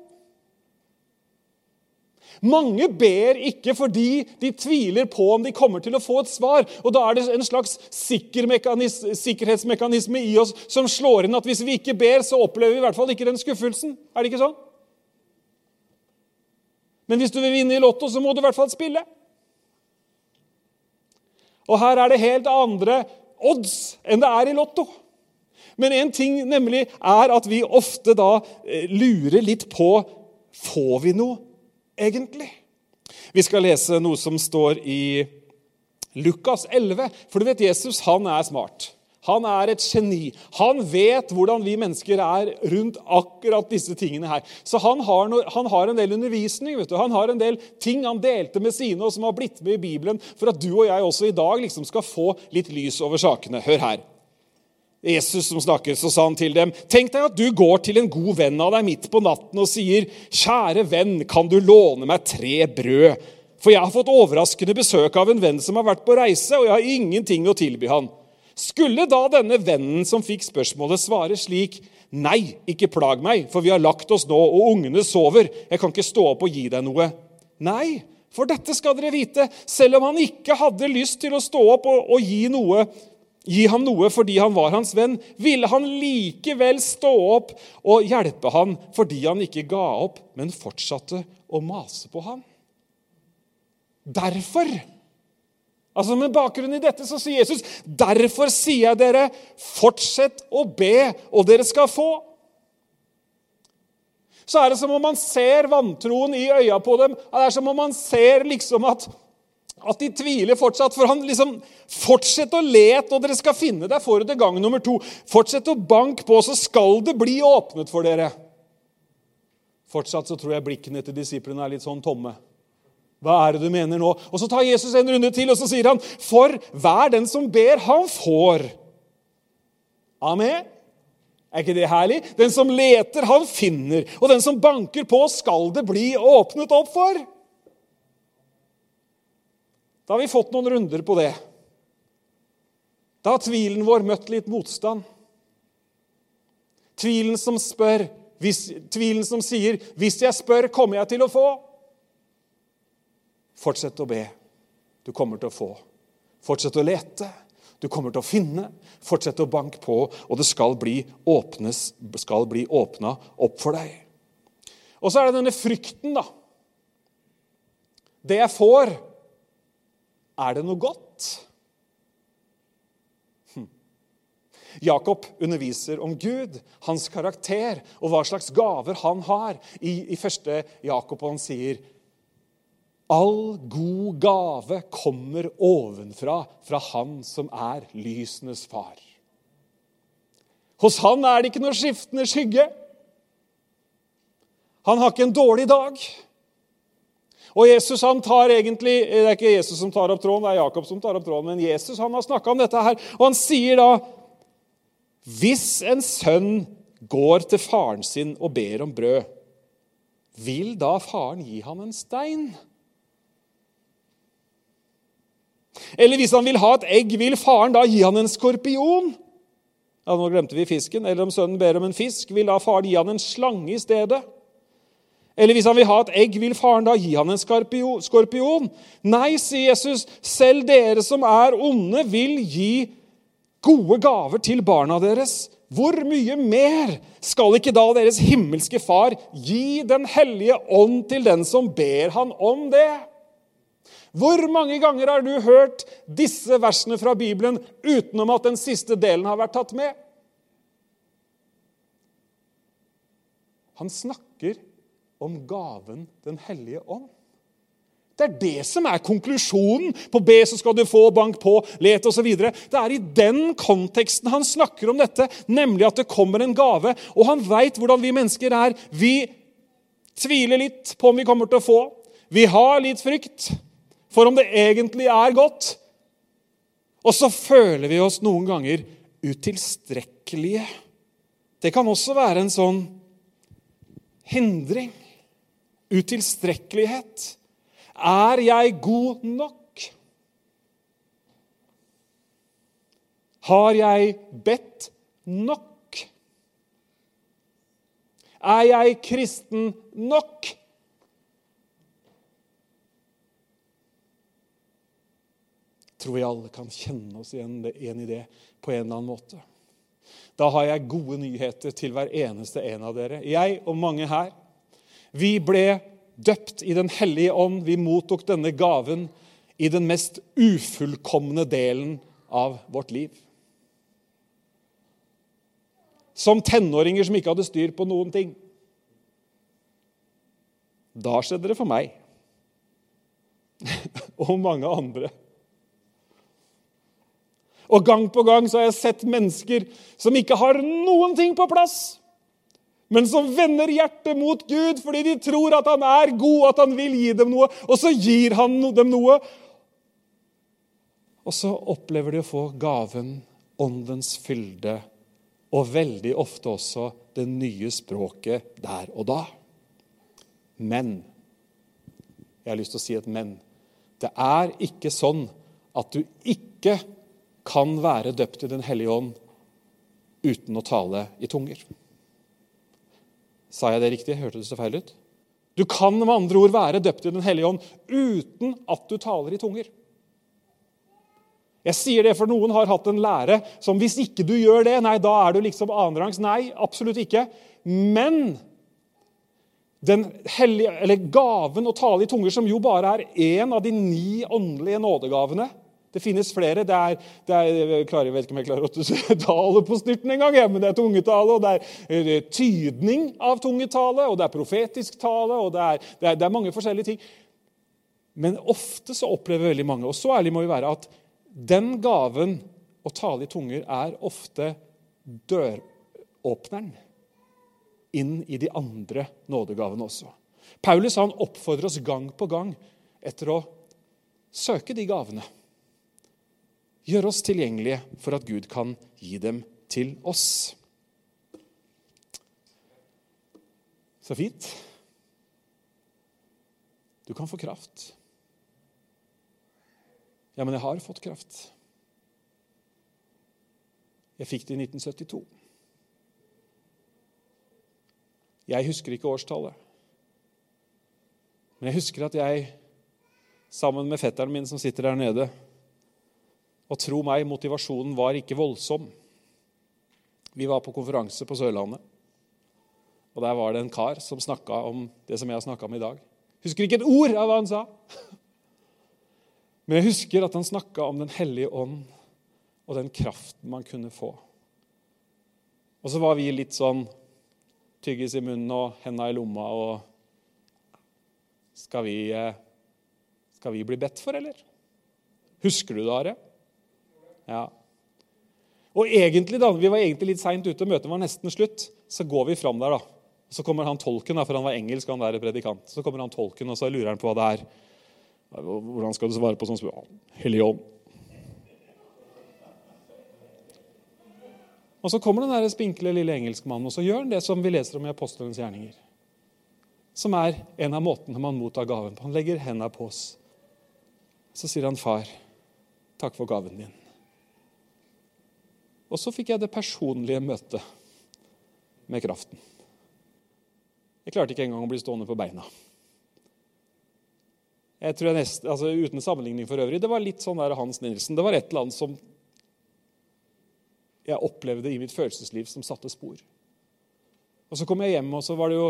Mange ber ikke fordi de tviler på om de kommer til å få et svar. Og Da er det en slags sikkerhetsmekanisme i oss som slår inn at hvis vi ikke ber, så opplever vi i hvert fall ikke den skuffelsen. Er det ikke sånn? Men hvis du vil vinne i Lotto, så må du i hvert fall spille. Og her er det helt andre odds enn det er i Lotto. Men en ting nemlig er at vi ofte da eh, lurer litt på Får vi noe egentlig? Vi skal lese noe som står i Lukas 11. For du vet, Jesus han er smart. Han er et geni. Han vet hvordan vi mennesker er rundt akkurat disse tingene her. Så han har, no, han har en del undervisning. vet du. Han har en del ting han delte med sine, og som har blitt med i Bibelen, for at du og jeg også i dag liksom skal få litt lys over sakene. Hør her. Jesus som snakker, så sa han til dem, tenk deg at du går til en god venn av deg midt på natten og sier, kjære venn, kan du låne meg tre brød? For jeg har fått overraskende besøk av en venn som har vært på reise, og jeg har ingenting å tilby han. Skulle da denne vennen som fikk spørsmålet, svare slik Nei, ikke plag meg, for vi har lagt oss nå, og ungene sover. Jeg kan ikke stå opp og gi deg noe. Nei, for dette skal dere vite. Selv om han ikke hadde lyst til å stå opp og, og gi noe gi ham noe fordi han var hans venn, ville han likevel stå opp og hjelpe han fordi han ikke ga opp, men fortsatte å mase på ham. Derfor Altså Med bakgrunn i dette så sier Jesus, 'Derfor sier jeg dere, fortsett å be, og dere skal få.' Så er det som om man ser vantroen i øya på dem. Det er som om man ser liksom at at de tviler fortsatt. For han liksom Fortsett å lete, og dere skal finne. Der får du det gang nummer to. Fortsett å banke på, så skal det bli åpnet for dere. Fortsatt så tror jeg blikkene til disiplene er litt sånn tomme. Hva er det du mener nå? Og Så tar Jesus en runde til, og så sier han, For hver den som ber, han får. Amen. Er ikke det herlig? Den som leter, han finner. Og den som banker på, skal det bli åpnet opp for. Da har vi fått noen runder på det. Da har tvilen vår møtt litt motstand. Tvilen som spør, hvis, tvilen som sier 'Hvis jeg spør, kommer jeg til å få'. Fortsett å be. Du kommer til å få. Fortsett å lete. Du kommer til å finne. Fortsett å banke på, og det skal bli, åpnes, skal bli åpna opp for deg. Og så er det denne frykten, da. Det jeg får, er det noe godt? Hm. Jakob underviser om Gud, hans karakter og hva slags gaver han har. I, i første Jakob og han sier All god gave kommer ovenfra, fra Han som er lysenes far. Hos han er det ikke noe skiftende skygge. Han har ikke en dårlig dag. Og Jesus han tar egentlig, Det er ikke Jesus som tar opp tråden, det er Jakob som tar opp tråden. Men Jesus han har snakka om dette her, og han sier da Hvis en sønn går til faren sin og ber om brød, vil da faren gi ham en stein? Eller hvis han vil ha et egg, vil faren da gi han en skorpion? Ja, Nå glemte vi fisken. Eller om sønnen ber om en fisk, vil da faren gi han en slange i stedet? Eller hvis han vil ha et egg, vil faren da gi han en skorpion? Nei, sier Jesus, selv dere som er onde, vil gi gode gaver til barna deres. Hvor mye mer skal ikke da deres himmelske Far gi Den hellige ånd til den som ber han om det? Hvor mange ganger har du hørt disse versene fra Bibelen utenom at den siste delen har vært tatt med? Han snakker om gaven Den hellige ånd. Det er det som er konklusjonen på be, så skal du få, bank på, let osv. Det er i den konteksten han snakker om dette, nemlig at det kommer en gave. Og han veit hvordan vi mennesker er. Vi tviler litt på om vi kommer til å få. Vi har litt frykt for om det egentlig er godt. Og så føler vi oss noen ganger utilstrekkelige. Det kan også være en sånn hindring utilstrekkelighet. Er jeg god nok? Har jeg bedt nok? Er jeg kristen nok? Tror vi alle kan kjenne oss igjen, igjen i det på en eller annen måte. Da har jeg gode nyheter til hver eneste en av dere. Jeg og mange her vi ble døpt i Den hellige ånd. Vi mottok denne gaven i den mest ufullkomne delen av vårt liv. Som tenåringer som ikke hadde styr på noen ting. Da skjedde det for meg. og mange andre. Og gang på gang så har jeg sett mennesker som ikke har noen ting på plass men som vender hjertet mot Gud fordi de tror at han er god, at han vil gi dem noe. Og så gir han dem noe. Og så opplever de å få gaven, åndens fylde, og veldig ofte også det nye språket der og da. Men Jeg har lyst til å si et men. Det er ikke sånn at du ikke kan være døpt i Den hellige ånd uten å tale i tunger. Sa jeg det riktig? Hørte det så feil ut? Du kan med andre ord være døpt i Den hellige ånd uten at du taler i tunger. Jeg sier det, for noen har hatt en lære som hvis ikke du gjør det, nei, da er du liksom annenrangs. Nei, absolutt ikke. Men hellige, gaven å tale i tunger, som jo bare er én av de ni åndelige nådegavene Det finnes flere. det er, det er jeg klarer, vet ikke om jeg klarer å tale på styrten engang, men det er tungetale, og det er eh, tydning av tungetale, og det er profetisk tale, og det er, det er, det er mange forskjellige ting. Men ofte så opplever veldig mange, og så ærlig må vi være, at den gaven å tale i tunger er ofte døråpneren inn i de andre nådegavene også. Paulus han oppfordrer oss gang på gang etter å søke de gavene. Gjøre oss tilgjengelige for at Gud kan gi dem til oss. Så fint. Du kan få kraft. Ja, men jeg har fått kraft. Jeg fikk det i 1972. Jeg husker ikke årstallet. Men jeg husker at jeg, sammen med fetteren min som sitter der nede Og tro meg, motivasjonen var ikke voldsom. Vi var på konferanse på Sørlandet. Og der var det en kar som snakka om det som jeg har snakka om i dag. Husker ikke et ord av hva han sa. Men jeg husker at han snakka om Den hellige ånd og den kraften man kunne få. Og så var vi litt sånn tyggis i munnen og henda i lomma og skal vi, eh, skal vi bli bedt for, eller? Husker du det, Are? Ja. Og egentlig da, Vi var egentlig litt seint ute, møtet var nesten slutt. Så går vi fram der, da. Så kommer han tolken, for han var engelsk, han der predikant. Så kommer han tolken, og så lurer han på hva det er. Hvordan skal du svare på sånn spørsmål? Hellig ånd. Og Så kommer den der spinkle lille engelskmannen og så gjør han det som vi leser om i apostlenes gjerninger. Som er en av måtene man mottar gaven på. Han legger hendene på oss. Så sier han, 'Far, takk for gaven din'. Og så fikk jeg det personlige møtet med kraften. Jeg klarte ikke engang å bli stående på beina. Jeg tror jeg nest, altså Uten sammenligning for øvrig. Det var litt sånn der Hans Nilsen. Det var et eller annet som jeg opplevde i mitt følelsesliv som satte spor. Og Så kom jeg hjem, og så var det jo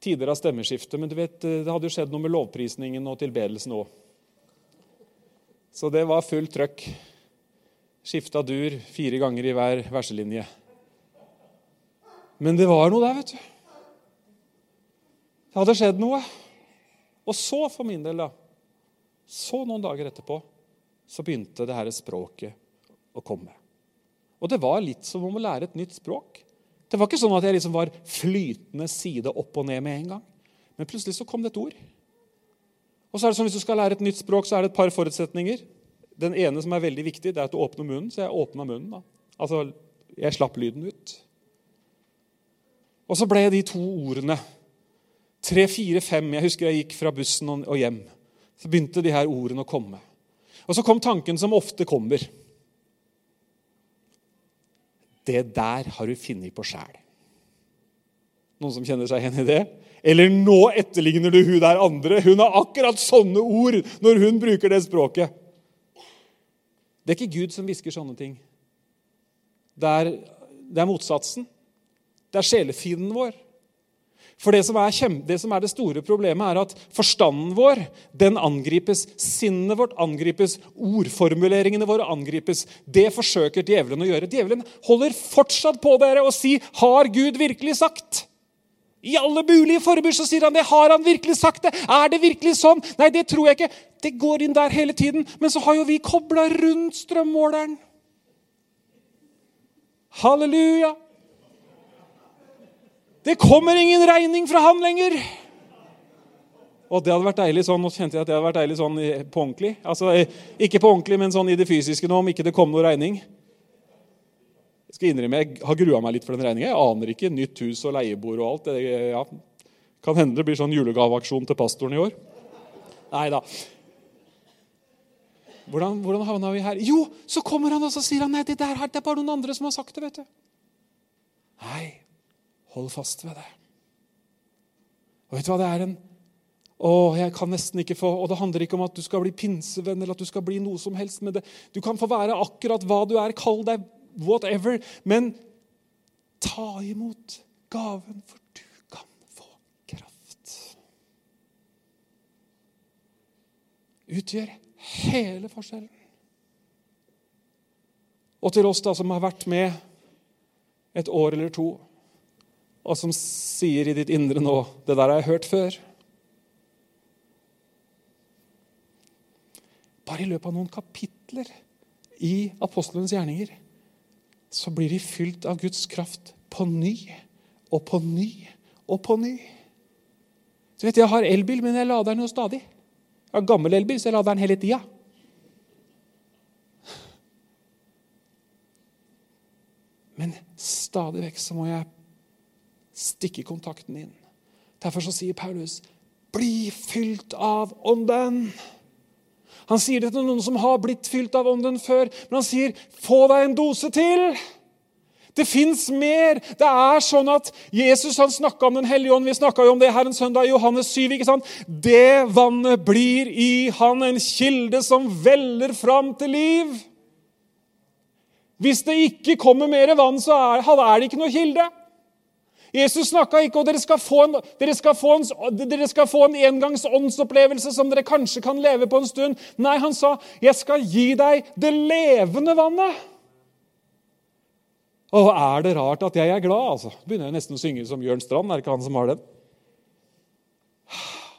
tider av stemmeskifte. Men du vet, det hadde jo skjedd noe med lovprisningen og tilbedelsen òg. Så det var fullt trøkk. Skifta dur fire ganger i hver verselinje. Men det var noe der, vet du. Det hadde skjedd noe. Og så, for min del, da, så noen dager etterpå, så begynte det her språket å komme. Og det var litt som om å lære et nytt språk. Det var ikke sånn at jeg liksom var flytende side opp og ned med en gang. Men plutselig så kom det et ord. Og så er det sånn, Hvis du skal lære et nytt språk, så er det et par forutsetninger. Den ene som er veldig viktig, det er at du åpner munnen. Så jeg åpna munnen. da. Altså, Jeg slapp lyden ut. Og så ble de to ordene tre, fire, fem Jeg husker jeg gikk fra bussen og hjem. Så begynte de her ordene å komme. Og så kom tanken som ofte kommer. Det der har du funnet på sjæl. Noen som kjenner seg igjen i det? Eller nå etterligner du hun der andre. Hun har akkurat sånne ord når hun bruker det språket. Det er ikke Gud som hvisker sånne ting. Det er, det er motsatsen. Det er sjelefienden vår. For det som, er, det som er det store problemet, er at forstanden vår den angripes. Sinnet vårt angripes. Ordformuleringene våre angripes. Det forsøker djevelen å gjøre. Djevelen holder fortsatt på dere og si 'Har Gud virkelig sagt?' I alle mulige forbud så sier han det. Har han virkelig sagt det? Er det virkelig sånn? Nei, det tror jeg ikke. Det går inn der hele tiden. Men så har jo vi kobla rundt strømmåleren. Halleluja. Det kommer ingen regning fra han lenger. Og det hadde vært deilig sånn, Nå kjente jeg at det hadde vært deilig sånn på ordentlig. Altså, Ikke på ordentlig, men sånn i det fysiske nå, om ikke det kom noe regning. Jeg skal innrømme, jeg har grua meg litt for den regninga. Jeg aner ikke. Nytt hus og leiebord og alt. Det, ja. Kan hende det blir sånn julegaveaksjon til pastoren i år. Nei da. Hvordan, hvordan havna vi her? Jo, så kommer han og så sier han, nei, det der det er bare noen andre som har sagt det. vet du. Nei, Hold fast ved det. Og vet du hva? Det er en Å, jeg kan nesten ikke få, Og det handler ikke om at du skal bli pinsevenn eller at du skal bli noe som helst. med det. Du kan få være akkurat hva du er. Kall deg whatever. Men ta imot gaven, for du kan få kraft. Utgjør hele forskjellen. Og til oss da som har vært med et år eller to, og som sier i ditt indre nå 'Det der har jeg hørt før'. Bare i løpet av noen kapitler i apostelens gjerninger så blir de fylt av Guds kraft på ny og på ny og på ny. Så vet Jeg jeg har elbil, men jeg lader den jo stadig. Jeg har gammel elbil, så jeg lader den hele tida. Men stadig vekk så må jeg stikke kontakten inn. Derfor så sier Paulus, 'Bli fylt av Ånden'. Han sier det til noen som har blitt fylt av Ånden før, men han sier, 'Få deg en dose til'. Det fins mer. Det er sånn at Jesus han snakka om Den hellige ånd. Vi snakka om det her en søndag i Johannes 7. ikke sant? Det vannet blir i han en kilde som veller fram til liv. Hvis det ikke kommer mer vann, så er, er det ikke noe kilde. Jesus snakka ikke om dere skal, en, skal en, få en engangs åndsopplevelse som dere kanskje kan leve på en stund. Nei, han sa, 'Jeg skal gi deg det levende vannet'. Og er det rart at jeg er glad? altså? Begynner jeg nesten å synge som Jørn Strand. er det ikke han som har den?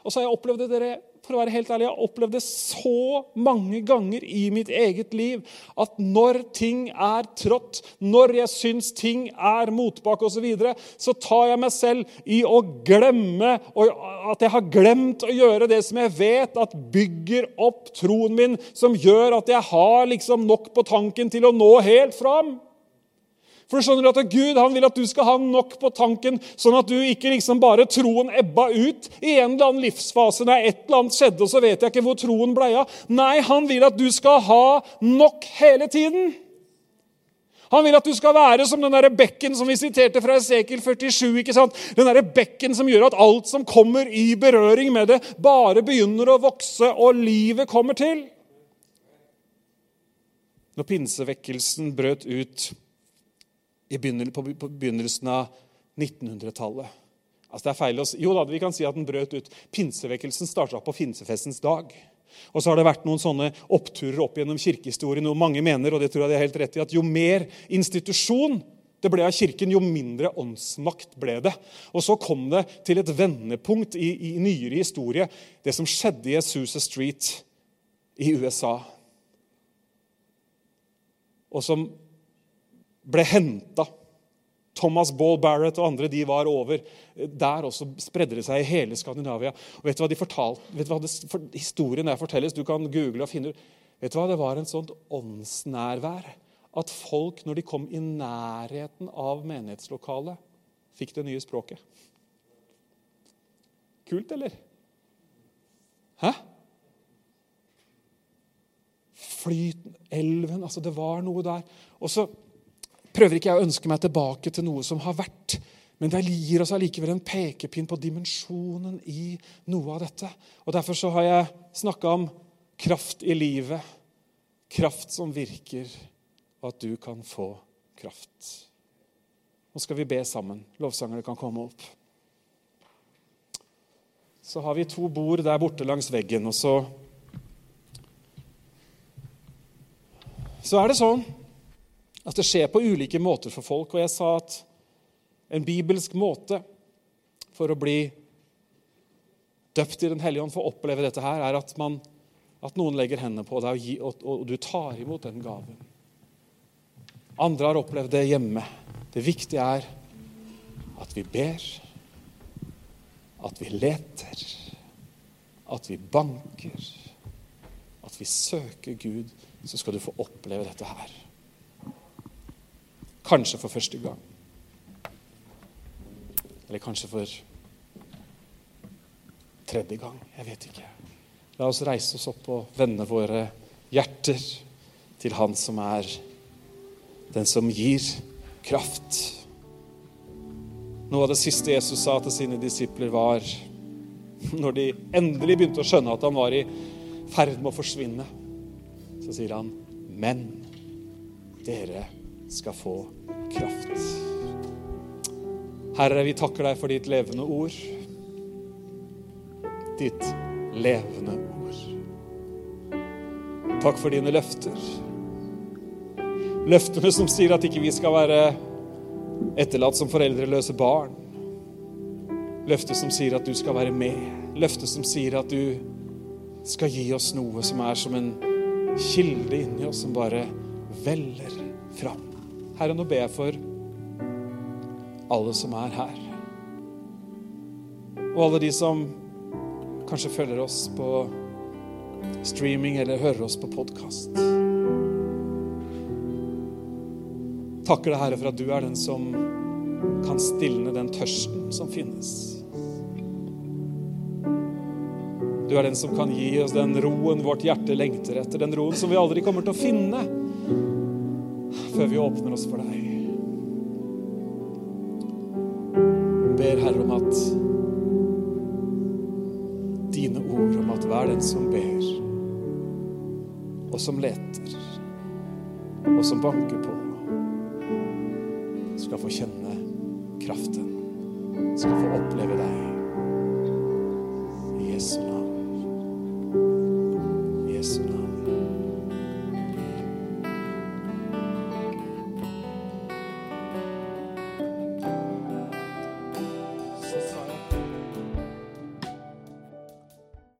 Og så har jeg opplevd det, dere, for å være helt ærlig, jeg har opplevd det så mange ganger i mitt eget liv at når ting er trått, når jeg syns ting er motbakke osv., så, videre, så tar jeg meg selv i å glemme at jeg har glemt å gjøre det som jeg vet at bygger opp troen min, som gjør at jeg har liksom nok på tanken til å nå helt fram. For du skjønner at Gud han vil at du skal ha nok på tanken, sånn at du ikke liksom bare troen ebba ut i en eller annen livsfase. Når et eller annet skjedde, og så vet jeg ikke hvor troen ble av. Nei, han vil at du skal ha nok hele tiden. Han vil at du skal være som den der bekken som vi siterte fra Esekiel 47. ikke sant? Den der bekken som gjør at alt som kommer i berøring med det, bare begynner å vokse, og livet kommer til. Når pinsevekkelsen brøt ut på begynnelsen av 1900-tallet. Altså det er feil å si. Jo da, vi kan si at den brøt ut. Pinsevekkelsen starta på finsefestens dag. Og så har det vært noen sånne oppturer opp gjennom kirkehistorien. og Mange mener og det tror jeg det er helt rett i, at jo mer institusjon det ble av Kirken, jo mindre åndsmakt ble det. Og Så kom det til et vendepunkt i, i nyere historie, det som skjedde i Azusa Street i USA. Og som ble henta. Thomas Ball Barrett og andre de var over. Der også spredde det seg i hele Skandinavia. Og vet du hva de fortalte, vet du hva det, for, Historien der fortelles, du kan google og finne ut Vet du hva, Det var en sånt åndsnærvær at folk, når de kom i nærheten av menighetslokalet, fikk det nye språket. Kult, eller? Hæ? Flyten, elven altså Det var noe der. Og så prøver ikke jeg å ønske meg tilbake til noe som har vært. Men det gir oss allikevel en pekepinn på dimensjonen i noe av dette. Og Derfor så har jeg snakka om kraft i livet, kraft som virker, og at du kan få kraft. Nå skal vi be sammen. Lovsangerne kan komme opp. Så har vi to bord der borte langs veggen, og så Så er det sånn at det skjer på ulike måter for folk. Og jeg sa at en bibelsk måte for å bli døpt i Den hellige ånd, for å oppleve dette her, er at, man, at noen legger hendene på deg, og, gi, og, og, du tar imot den gaven. Andre har opplevd det hjemme. Det viktige er at vi ber, at vi leter, at vi banker, at vi søker Gud, så skal du få oppleve dette her. Kanskje for første gang. Eller kanskje for tredje gang. Jeg vet ikke. La oss reise oss opp og vende våre hjerter til Han som er den som gir kraft. Noe av det siste Jesus sa til sine disipler, var Når de endelig begynte å skjønne at han var i ferd med å forsvinne, så sier han, men dere skal få kraft. Herre, vi takker deg for ditt levende ord. Ditt levende ord. Takk for dine løfter. Løftene som sier at ikke vi skal være etterlatt som foreldreløse barn. Løftet som sier at du skal være med. Løftet som sier at du skal gi oss noe som er som en kilde inni oss, som bare veller fram. Herre, nå ber jeg for alle som er her. Og alle de som kanskje følger oss på streaming eller hører oss på podkast. Takker deg, Herre, for at du er den som kan stilne den tørsten som finnes. Du er den som kan gi oss den roen vårt hjerte lengter etter, den roen som vi aldri kommer til å finne før vi åpner oss for deg. Ber Herre om at dine ord om at hver den som ber, og som leter, og som banker på, skal få kjenne